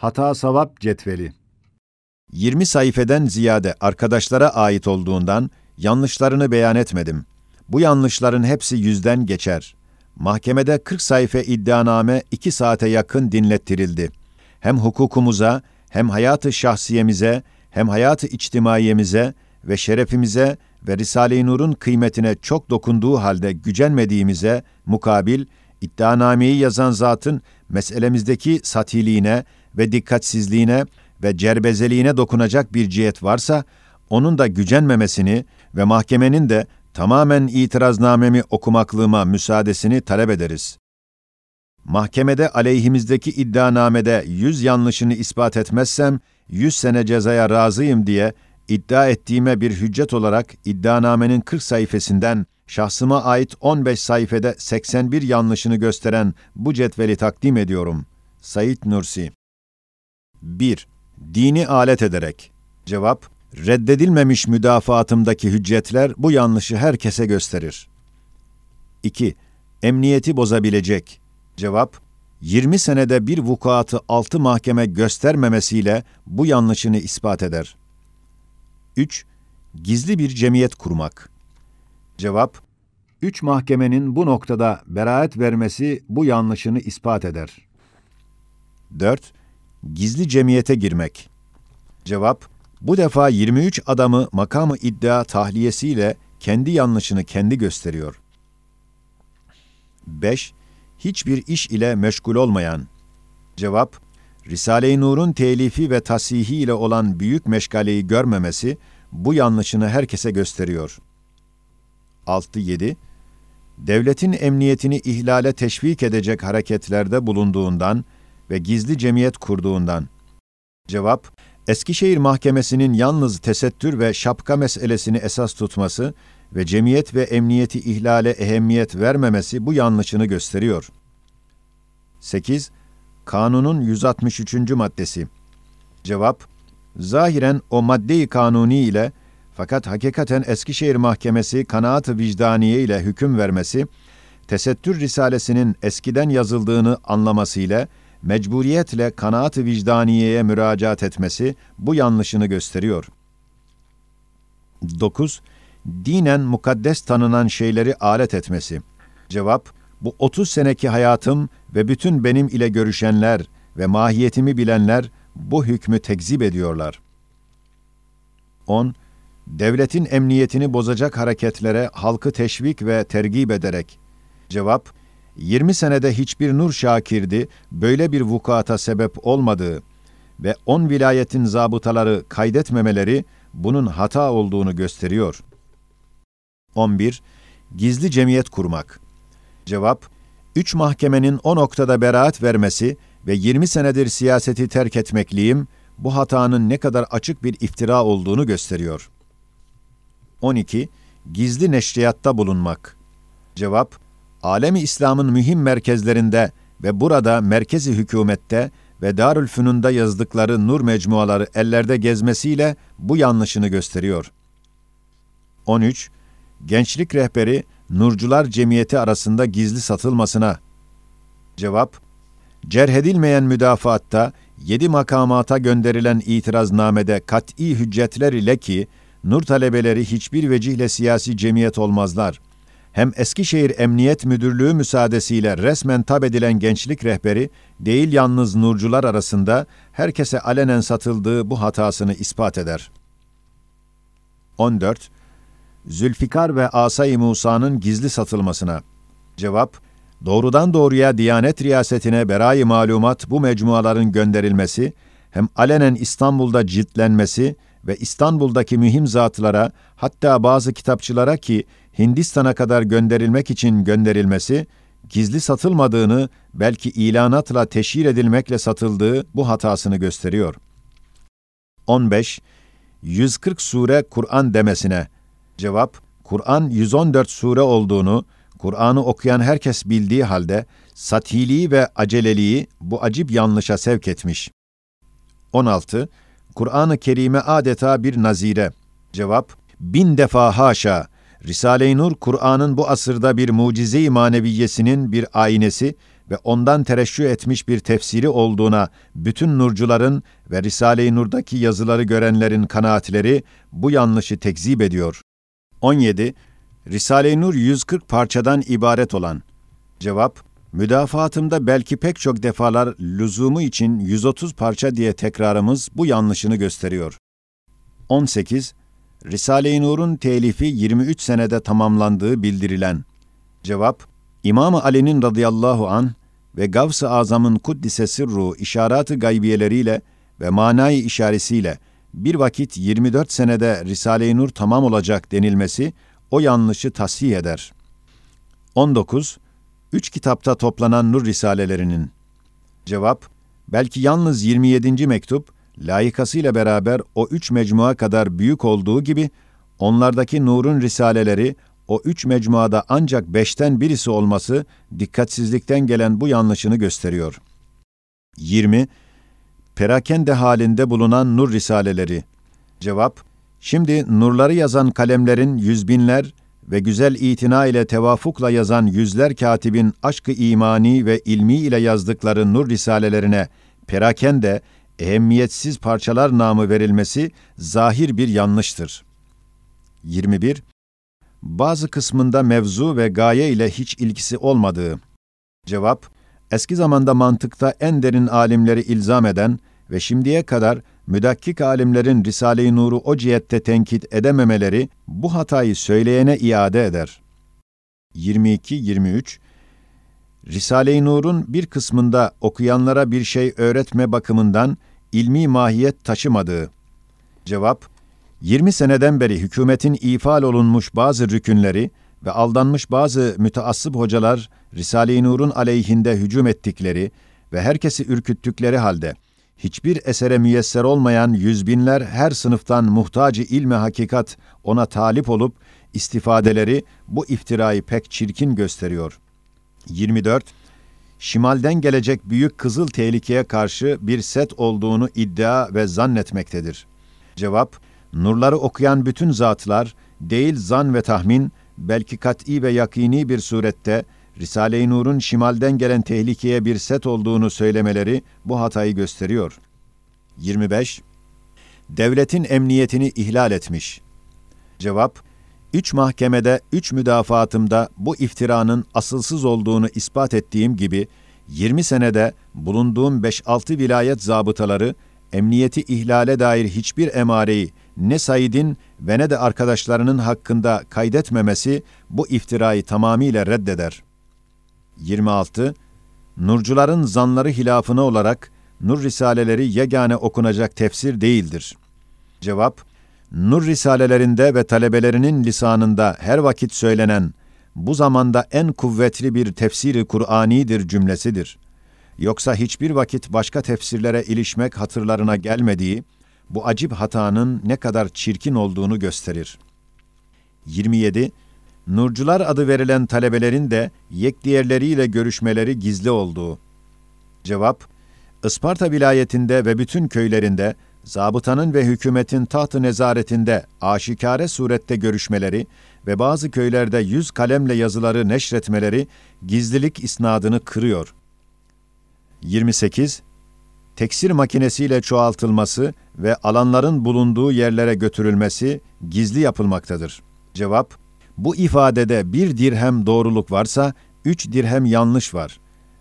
Hata Savap Cetveli 20 sayfeden ziyade arkadaşlara ait olduğundan yanlışlarını beyan etmedim. Bu yanlışların hepsi yüzden geçer. Mahkemede 40 sayfa iddianame 2 saate yakın dinlettirildi. Hem hukukumuza, hem hayatı şahsiyemize, hem hayatı içtimaiyemize ve şerefimize ve Risale-i Nur'un kıymetine çok dokunduğu halde gücenmediğimize mukabil iddianameyi yazan zatın meselemizdeki satiliğine ve dikkatsizliğine ve cerbezeliğine dokunacak bir cihet varsa, onun da gücenmemesini ve mahkemenin de tamamen itiraznamemi okumaklığıma müsaadesini talep ederiz. Mahkemede aleyhimizdeki iddianamede yüz yanlışını ispat etmezsem, yüz sene cezaya razıyım diye iddia ettiğime bir hüccet olarak iddianamenin 40 sayfasından şahsıma ait 15 sayfede 81 yanlışını gösteren bu cetveli takdim ediyorum. Said Nursi 1. Dini alet ederek. Cevap, reddedilmemiş müdafaatımdaki hüccetler bu yanlışı herkese gösterir. 2. Emniyeti bozabilecek. Cevap, 20 senede bir vukuatı altı mahkeme göstermemesiyle bu yanlışını ispat eder. 3. Gizli bir cemiyet kurmak. Cevap, üç mahkemenin bu noktada beraat vermesi bu yanlışını ispat eder. 4. Gizli cemiyete girmek. Cevap, bu defa 23 adamı makamı iddia tahliyesiyle kendi yanlışını kendi gösteriyor. 5. Hiçbir iş ile meşgul olmayan. Cevap, Risale-i Nur'un telifi ve tasihi ile olan büyük meşgaleyi görmemesi bu yanlışını herkese gösteriyor. 6-7 Devletin emniyetini ihlale teşvik edecek hareketlerde bulunduğundan ve gizli cemiyet kurduğundan. Cevap, Eskişehir Mahkemesi'nin yalnız tesettür ve şapka meselesini esas tutması ve cemiyet ve emniyeti ihlale ehemmiyet vermemesi bu yanlışını gösteriyor. 8. Kanunun 163. maddesi. Cevap, zahiren o maddeyi kanuni ile fakat hakikaten Eskişehir Mahkemesi kanaat-ı vicdaniye ile hüküm vermesi, tesettür risalesinin eskiden yazıldığını anlamasıyla mecburiyetle kanaat-ı vicdaniyeye müracaat etmesi bu yanlışını gösteriyor. 9. Dinen mukaddes tanınan şeyleri alet etmesi. Cevap, bu 30 seneki hayatım ve bütün benim ile görüşenler ve mahiyetimi bilenler bu hükmü tekzip ediyorlar. 10. Devletin emniyetini bozacak hareketlere halkı teşvik ve tergip ederek. Cevap, 20 senede hiçbir nur şakirdi böyle bir vukuata sebep olmadığı ve 10 vilayetin zabıtaları kaydetmemeleri bunun hata olduğunu gösteriyor. 11. Gizli cemiyet kurmak. Cevap, üç mahkemenin o noktada beraat vermesi ve 20 senedir siyaseti terk etmekliyim, bu hatanın ne kadar açık bir iftira olduğunu gösteriyor. 12. Gizli neşriyatta bulunmak. Cevap, alemi İslam'ın mühim merkezlerinde ve burada merkezi hükümette ve Darülfünun'da yazdıkları nur mecmuaları ellerde gezmesiyle bu yanlışını gösteriyor. 13. Gençlik rehberi Nurcular Cemiyeti arasında gizli satılmasına. Cevap, cerhedilmeyen müdafaatta yedi makamata gönderilen itiraznamede kat'i hüccetler ile ki, nur talebeleri hiçbir vecihle siyasi cemiyet olmazlar. Hem Eskişehir Emniyet Müdürlüğü müsaadesiyle resmen tab edilen gençlik rehberi, değil yalnız nurcular arasında herkese alenen satıldığı bu hatasını ispat eder. 14. Zülfikar ve Asay-ı Musa'nın gizli satılmasına. Cevap, doğrudan doğruya Diyanet Riyasetine berayı malumat bu mecmuaların gönderilmesi, hem alenen İstanbul'da ciltlenmesi ve İstanbul'daki mühim zatlara, hatta bazı kitapçılara ki Hindistan'a kadar gönderilmek için gönderilmesi, gizli satılmadığını, belki ilanatla teşhir edilmekle satıldığı bu hatasını gösteriyor. 15. 140 sure Kur'an demesine. Cevap, Kur'an 114 sure olduğunu, Kur'an'ı okuyan herkes bildiği halde, satiliği ve aceleliği bu acip yanlışa sevk etmiş. 16. Kur'an-ı Kerim'e adeta bir nazire. Cevap, bin defa haşa, Risale-i Nur, Kur'an'ın bu asırda bir mucize-i maneviyesinin bir aynesi, ve ondan tereşşü etmiş bir tefsiri olduğuna bütün nurcuların ve Risale-i Nur'daki yazıları görenlerin kanaatleri bu yanlışı tekzip ediyor. 17. Risale-i Nur 140 parçadan ibaret olan. Cevap, müdafaatımda belki pek çok defalar lüzumu için 130 parça diye tekrarımız bu yanlışını gösteriyor. 18. Risale-i Nur'un telifi 23 senede tamamlandığı bildirilen. Cevap, İmam Ali'nin radıyallahu an ve Gavs-ı Azam'ın kuddise sırru işaratı gaybiyeleriyle ve manayı işaresiyle bir vakit 24 senede Risale-i Nur tamam olacak denilmesi o yanlışı tasih eder. 19. Üç kitapta toplanan Nur Risalelerinin Cevap, belki yalnız 27. mektup, layıkasıyla beraber o üç mecmua kadar büyük olduğu gibi, onlardaki Nur'un risaleleri, o üç mecmuada ancak beşten birisi olması, dikkatsizlikten gelen bu yanlışını gösteriyor. 20. Perakende halinde bulunan Nur Risaleleri Cevap, şimdi nurları yazan kalemlerin yüz binler ve güzel itina ile tevafukla yazan yüzler katibin aşkı imani ve ilmi ile yazdıkları nur risalelerine perakende, ehemmiyetsiz parçalar namı verilmesi zahir bir yanlıştır. 21. Bazı kısmında mevzu ve gaye ile hiç ilgisi olmadığı. Cevap, eski zamanda mantıkta en derin alimleri ilzam eden ve şimdiye kadar müdakkik alimlerin Risale-i Nur'u o cihette tenkit edememeleri bu hatayı söyleyene iade eder. 22-23 Risale-i Nur'un bir kısmında okuyanlara bir şey öğretme bakımından ilmi mahiyet taşımadığı. Cevap 20 seneden beri hükümetin ifal olunmuş bazı rükünleri ve aldanmış bazı müteassıp hocalar Risale-i Nur'un aleyhinde hücum ettikleri ve herkesi ürküttükleri halde hiçbir esere müyesser olmayan yüz binler her sınıftan muhtacı ilme hakikat ona talip olup istifadeleri bu iftirayı pek çirkin gösteriyor. 24. Şimalden gelecek büyük kızıl tehlikeye karşı bir set olduğunu iddia ve zannetmektedir. Cevap, nurları okuyan bütün zatlar, değil zan ve tahmin, belki kat'i ve yakini bir surette, Risale-i Nur'un şimalden gelen tehlikeye bir set olduğunu söylemeleri bu hatayı gösteriyor. 25. Devletin emniyetini ihlal etmiş. Cevap, üç mahkemede, üç müdafaatımda bu iftiranın asılsız olduğunu ispat ettiğim gibi, 20 senede bulunduğum 5-6 vilayet zabıtaları, emniyeti ihlale dair hiçbir emareyi ne Said'in ve ne de arkadaşlarının hakkında kaydetmemesi bu iftirayı tamamıyla reddeder.'' 26. Nurcuların zanları hilafına olarak Nur Risaleleri yegane okunacak tefsir değildir. Cevap, Nur Risalelerinde ve talebelerinin lisanında her vakit söylenen bu zamanda en kuvvetli bir tefsiri Kur'anidir cümlesidir. Yoksa hiçbir vakit başka tefsirlere ilişmek hatırlarına gelmediği, bu acip hatanın ne kadar çirkin olduğunu gösterir. 27. Nurcular adı verilen talebelerin de yek diğerleriyle görüşmeleri gizli olduğu. Cevap, Isparta vilayetinde ve bütün köylerinde zabıtanın ve hükümetin tahtı nezaretinde aşikare surette görüşmeleri ve bazı köylerde yüz kalemle yazıları neşretmeleri gizlilik isnadını kırıyor. 28. Teksir makinesiyle çoğaltılması ve alanların bulunduğu yerlere götürülmesi gizli yapılmaktadır. Cevap, bu ifadede bir dirhem doğruluk varsa, üç dirhem yanlış var.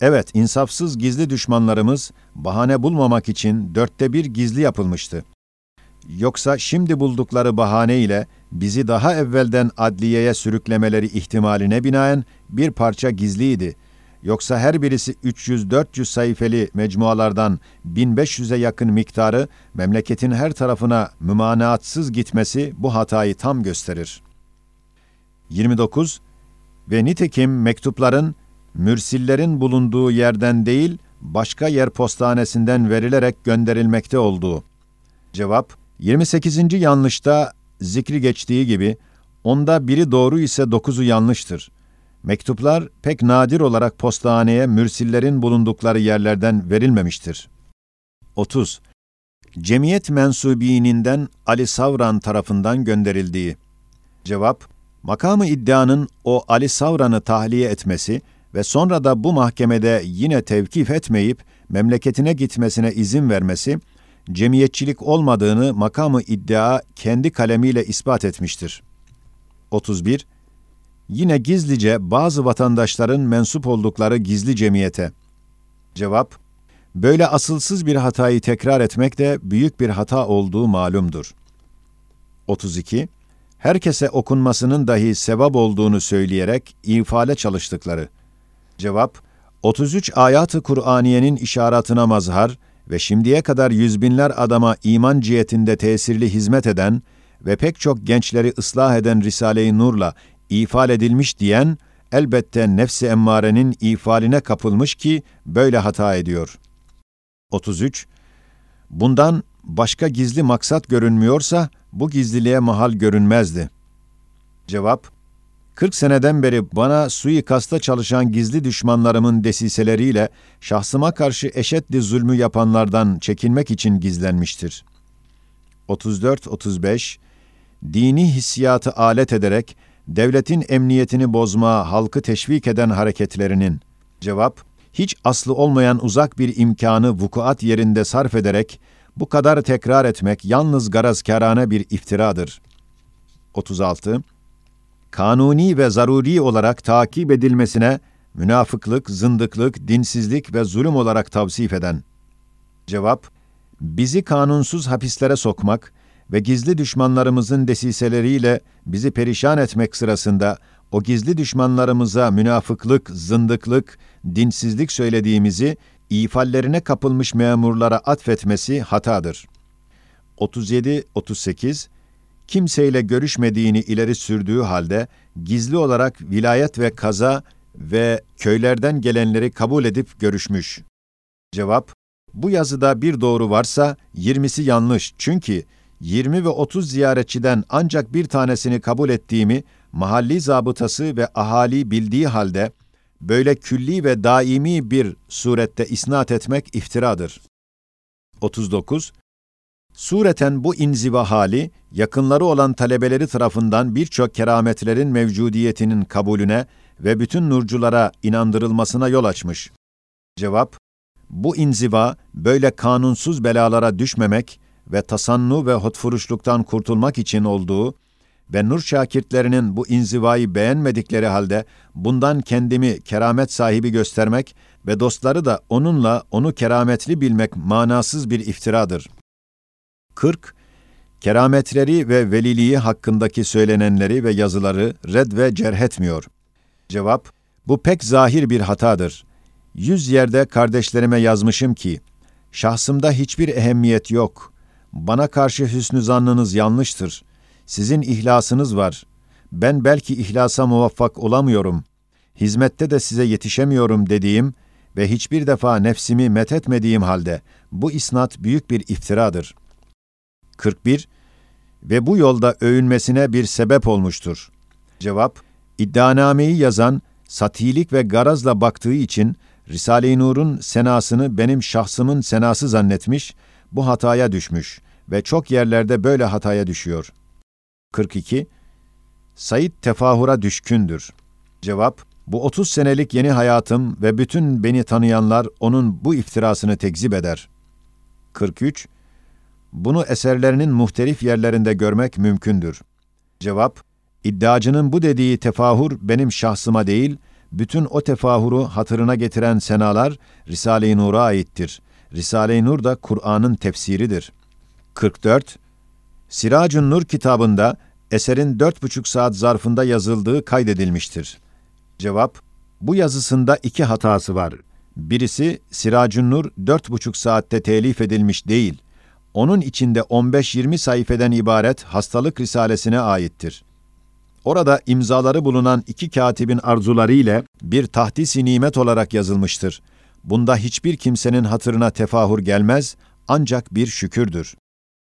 Evet, insafsız gizli düşmanlarımız bahane bulmamak için dörtte bir gizli yapılmıştı. Yoksa şimdi buldukları bahane ile bizi daha evvelden adliyeye sürüklemeleri ihtimaline binaen bir parça gizliydi. Yoksa her birisi 300-400 sayfeli mecmualardan 1500'e yakın miktarı memleketin her tarafına mümanaatsız gitmesi bu hatayı tam gösterir.'' 29 ve nitekim mektupların mürsillerin bulunduğu yerden değil, başka yer postanesinden verilerek gönderilmekte olduğu. Cevap, 28. yanlışta zikri geçtiği gibi, onda biri doğru ise dokuzu yanlıştır. Mektuplar pek nadir olarak postaneye mürsillerin bulundukları yerlerden verilmemiştir. 30. Cemiyet mensubiyininden Ali Savran tarafından gönderildiği. Cevap, Makamı iddianın o Ali Savran'ı tahliye etmesi ve sonra da bu mahkemede yine tevkif etmeyip memleketine gitmesine izin vermesi, cemiyetçilik olmadığını makamı iddia kendi kalemiyle ispat etmiştir. 31. Yine gizlice bazı vatandaşların mensup oldukları gizli cemiyete. Cevap, böyle asılsız bir hatayı tekrar etmek de büyük bir hata olduğu malumdur. 32. Herkese okunmasının dahi sevap olduğunu söyleyerek ifale çalıştıkları. Cevap, 33 ayat-ı Kur'aniyenin işaretine mazhar ve şimdiye kadar yüz binler adama iman cihetinde tesirli hizmet eden ve pek çok gençleri ıslah eden Risale-i Nur'la ifal edilmiş diyen, elbette nefsi emmarenin ifaline kapılmış ki böyle hata ediyor. 33. Bundan başka gizli maksat görünmüyorsa, bu gizliliğe mahal görünmezdi. Cevap, 40 seneden beri bana suikasta çalışan gizli düşmanlarımın desiseleriyle şahsıma karşı eşeddi zulmü yapanlardan çekinmek için gizlenmiştir. 34-35 Dini hissiyatı alet ederek devletin emniyetini bozma, halkı teşvik eden hareketlerinin cevap, hiç aslı olmayan uzak bir imkanı vukuat yerinde sarf ederek bu kadar tekrar etmek yalnız garazkârane bir iftiradır. 36 kanuni ve zaruri olarak takip edilmesine münafıklık, zındıklık, dinsizlik ve zulüm olarak tavsif eden. Cevap, bizi kanunsuz hapislere sokmak ve gizli düşmanlarımızın desiseleriyle bizi perişan etmek sırasında o gizli düşmanlarımıza münafıklık, zındıklık, dinsizlik söylediğimizi ifallerine kapılmış memurlara atfetmesi hatadır. 37-38 kimseyle görüşmediğini ileri sürdüğü halde gizli olarak vilayet ve kaza ve köylerden gelenleri kabul edip görüşmüş. Cevap, bu yazıda bir doğru varsa 20'si yanlış çünkü 20 ve 30 ziyaretçiden ancak bir tanesini kabul ettiğimi mahalli zabıtası ve ahali bildiği halde böyle külli ve daimi bir surette isnat etmek iftiradır. 39. Sureten bu inziva hali, yakınları olan talebeleri tarafından birçok kerametlerin mevcudiyetinin kabulüne ve bütün nurculara inandırılmasına yol açmış. Cevap, bu inziva, böyle kanunsuz belalara düşmemek ve tasannu ve hotfuruşluktan kurtulmak için olduğu ve nur şakirtlerinin bu inzivayı beğenmedikleri halde bundan kendimi keramet sahibi göstermek ve dostları da onunla onu kerametli bilmek manasız bir iftiradır.'' 40. Kerametleri ve veliliği hakkındaki söylenenleri ve yazıları red ve cerhetmiyor. Cevap, bu pek zahir bir hatadır. Yüz yerde kardeşlerime yazmışım ki, şahsımda hiçbir ehemmiyet yok. Bana karşı hüsnü zannınız yanlıştır. Sizin ihlasınız var. Ben belki ihlasa muvaffak olamıyorum. Hizmette de size yetişemiyorum dediğim ve hiçbir defa nefsimi methetmediğim halde bu isnat büyük bir iftiradır.'' 41 ve bu yolda övünmesine bir sebep olmuştur. Cevap, iddianameyi yazan satilik ve garazla baktığı için Risale-i Nur'un senasını benim şahsımın senası zannetmiş, bu hataya düşmüş ve çok yerlerde böyle hataya düşüyor. 42. Said tefahura düşkündür. Cevap, bu 30 senelik yeni hayatım ve bütün beni tanıyanlar onun bu iftirasını tekzip eder. 43. Bunu eserlerinin muhtelif yerlerinde görmek mümkündür. Cevap, iddiacının bu dediği tefahur benim şahsıma değil, bütün o tefahuru hatırına getiren senalar Risale-i Nur'a aittir. Risale-i Nur da Kur'an'ın tefsiridir. 44. Siracun Nur kitabında eserin dört buçuk saat zarfında yazıldığı kaydedilmiştir. Cevap, bu yazısında iki hatası var. Birisi Siracun Nur dört buçuk saatte telif edilmiş değil, onun içinde 15-20 sayfeden ibaret hastalık risalesine aittir. Orada imzaları bulunan iki katibin arzuları ile bir tahdis-i nimet olarak yazılmıştır. Bunda hiçbir kimsenin hatırına tefahür gelmez, ancak bir şükürdür.